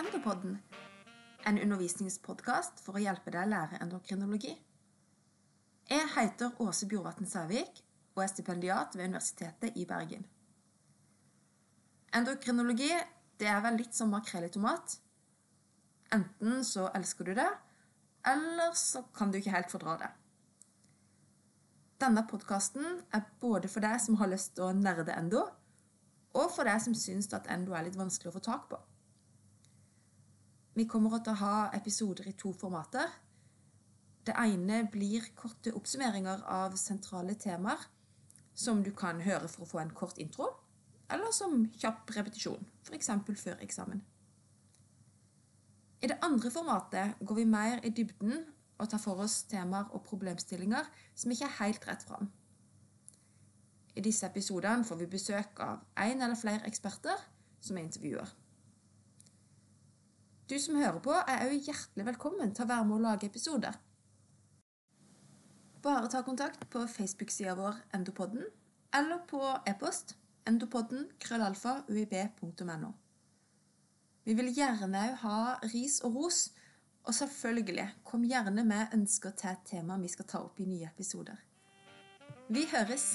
Endopodden, en undervisningspodkast for å hjelpe deg å lære endokrinologi. Jeg heter Åse Bjorvatn Sævik og er stipendiat ved Universitetet i Bergen. Endokrinologi det er vel litt som makrell i tomat. Enten så elsker du det, eller så kan du ikke helt fordra det. Denne podkasten er både for deg som har lyst til å nerde endo, og for deg som syns at endo er litt vanskelig å få tak på. Vi kommer til å ha episoder i to formater. Det ene blir korte oppsummeringer av sentrale temaer som du kan høre for å få en kort intro, eller som kjapp repetisjon, f.eks. før eksamen. I det andre formatet går vi mer i dybden og tar for oss temaer og problemstillinger som ikke er helt rett fram. I disse episodene får vi besøk av én eller flere eksperter som er intervjuer. Du som hører på, er òg hjertelig velkommen til å være med å lage episoder. Bare ta kontakt på Facebook-sida vår Endopodden, eller på e-post endopodden krøllalfa uib.no. Vi vil gjerne òg ha ris og ros, og selvfølgelig, kom gjerne med ønsker til et tema vi skal ta opp i nye episoder. Vi høres!